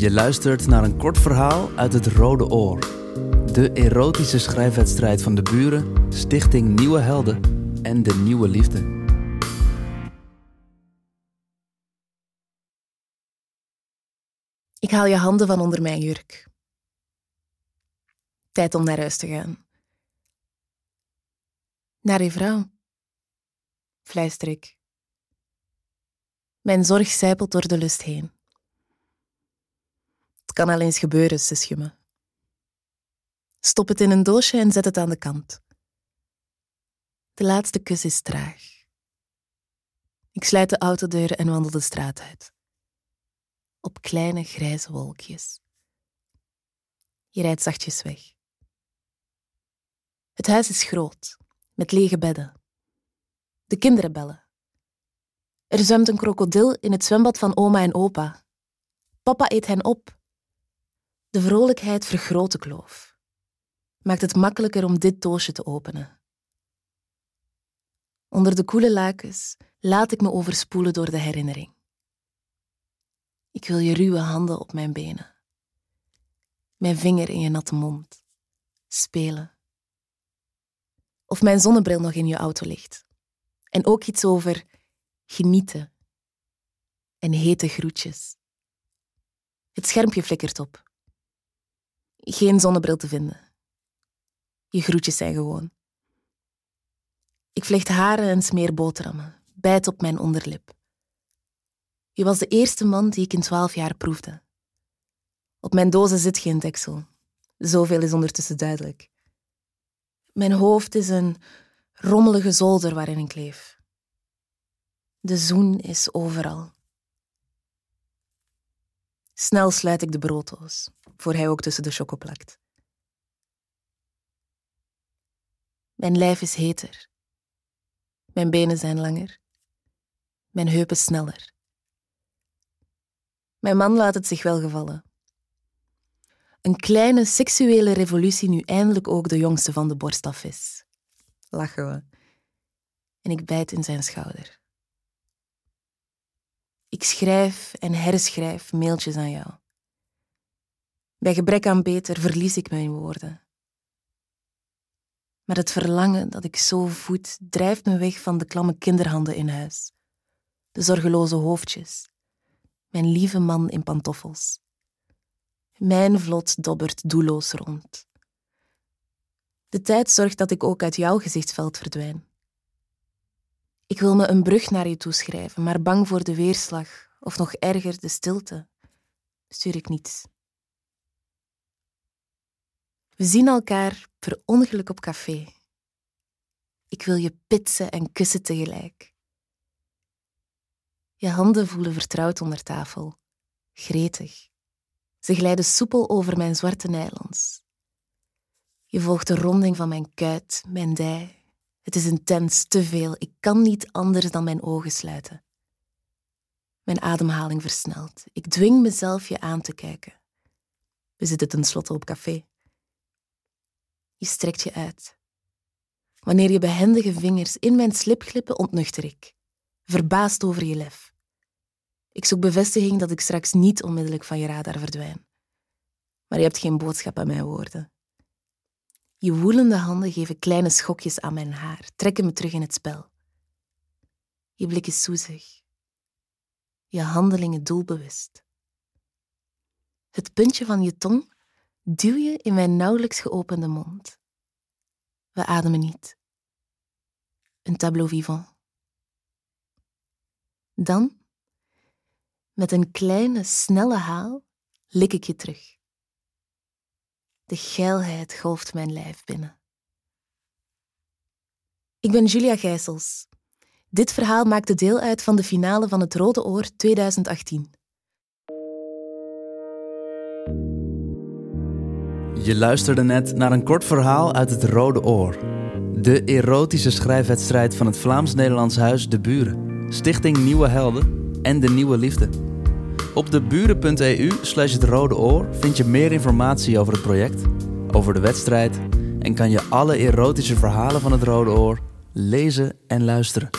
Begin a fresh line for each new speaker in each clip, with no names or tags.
Je luistert naar een kort verhaal uit het Rode Oor. De erotische schrijfwedstrijd van de buren, Stichting Nieuwe Helden en de Nieuwe Liefde.
Ik haal je handen van onder mijn jurk. Tijd om naar huis te gaan. Naar je vrouw. Fluister ik. Mijn zorg zijpelt door de lust heen. Kan al eens gebeuren, zusje me. Stop het in een doosje en zet het aan de kant. De laatste kus is traag. Ik sluit de autodeur en wandel de straat uit. Op kleine grijze wolkjes. Je rijdt zachtjes weg. Het huis is groot, met lege bedden. De kinderen bellen. Er zwemt een krokodil in het zwembad van oma en opa. Papa eet hen op. De vrolijkheid vergroot de kloof. Maakt het makkelijker om dit doosje te openen. Onder de koele lakens laat ik me overspoelen door de herinnering. Ik wil je ruwe handen op mijn benen. Mijn vinger in je natte mond. Spelen. Of mijn zonnebril nog in je auto ligt. En ook iets over genieten. En hete groetjes. Het schermpje flikkert op. Geen zonnebril te vinden. Je groetjes zijn gewoon. Ik vlecht haren en smeer boterhammen, bijt op mijn onderlip. Je was de eerste man die ik in twaalf jaar proefde. Op mijn dozen zit geen deksel. Zoveel is ondertussen duidelijk. Mijn hoofd is een rommelige zolder waarin ik leef. De zoen is overal. Snel sluit ik de brooddoos, voor hij ook tussen de choco plakt. Mijn lijf is heter. Mijn benen zijn langer. Mijn heupen sneller. Mijn man laat het zich wel gevallen. Een kleine seksuele revolutie nu eindelijk ook de jongste van de borst af is. Lachen we. En ik bijt in zijn schouder. Ik schrijf en herschrijf mailtjes aan jou. Bij gebrek aan beter verlies ik me in woorden. Maar het verlangen dat ik zo voed, drijft me weg van de klamme kinderhanden in huis, de zorgeloze hoofdjes, mijn lieve man in pantoffels. Mijn vlot dobbert doelloos rond. De tijd zorgt dat ik ook uit jouw gezichtsveld verdwijn. Ik wil me een brug naar je toeschrijven, maar bang voor de weerslag, of nog erger, de stilte, stuur ik niets. We zien elkaar per ongeluk op café. Ik wil je pitsen en kussen tegelijk. Je handen voelen vertrouwd onder tafel, gretig. Ze glijden soepel over mijn zwarte nylons. Je volgt de ronding van mijn kuit, mijn dij, het is intens, te veel. Ik kan niet anders dan mijn ogen sluiten. Mijn ademhaling versnelt. Ik dwing mezelf je aan te kijken. We zitten tenslotte op café. Je strekt je uit. Wanneer je behendige vingers in mijn slip glippen, ontnuchter ik, verbaasd over je lef. Ik zoek bevestiging dat ik straks niet onmiddellijk van je radar verdwijn. Maar je hebt geen boodschap aan mijn woorden. Je woelende handen geven kleine schokjes aan mijn haar, trekken me terug in het spel. Je blik is soezig. Je handelingen doelbewust. Het puntje van je tong duw je in mijn nauwelijks geopende mond. We ademen niet. Een tableau vivant. Dan, met een kleine, snelle haal, lik ik je terug. De geilheid golft mijn lijf binnen. Ik ben Julia Gijsels. Dit verhaal maakte deel uit van de finale van het Rode Oor 2018.
Je luisterde net naar een kort verhaal uit het Rode Oor. De erotische schrijfwedstrijd van het Vlaams-Nederlands Huis De Buren, Stichting Nieuwe Helden en de Nieuwe Liefde. Op deburen.eu slash het Rode Oor vind je meer informatie over het project, over de wedstrijd en kan je alle erotische verhalen van het Rode Oor lezen en luisteren.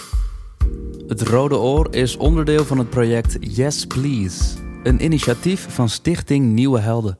Het Rode Oor is onderdeel van het project Yes Please, Een initiatief van Stichting Nieuwe Helden.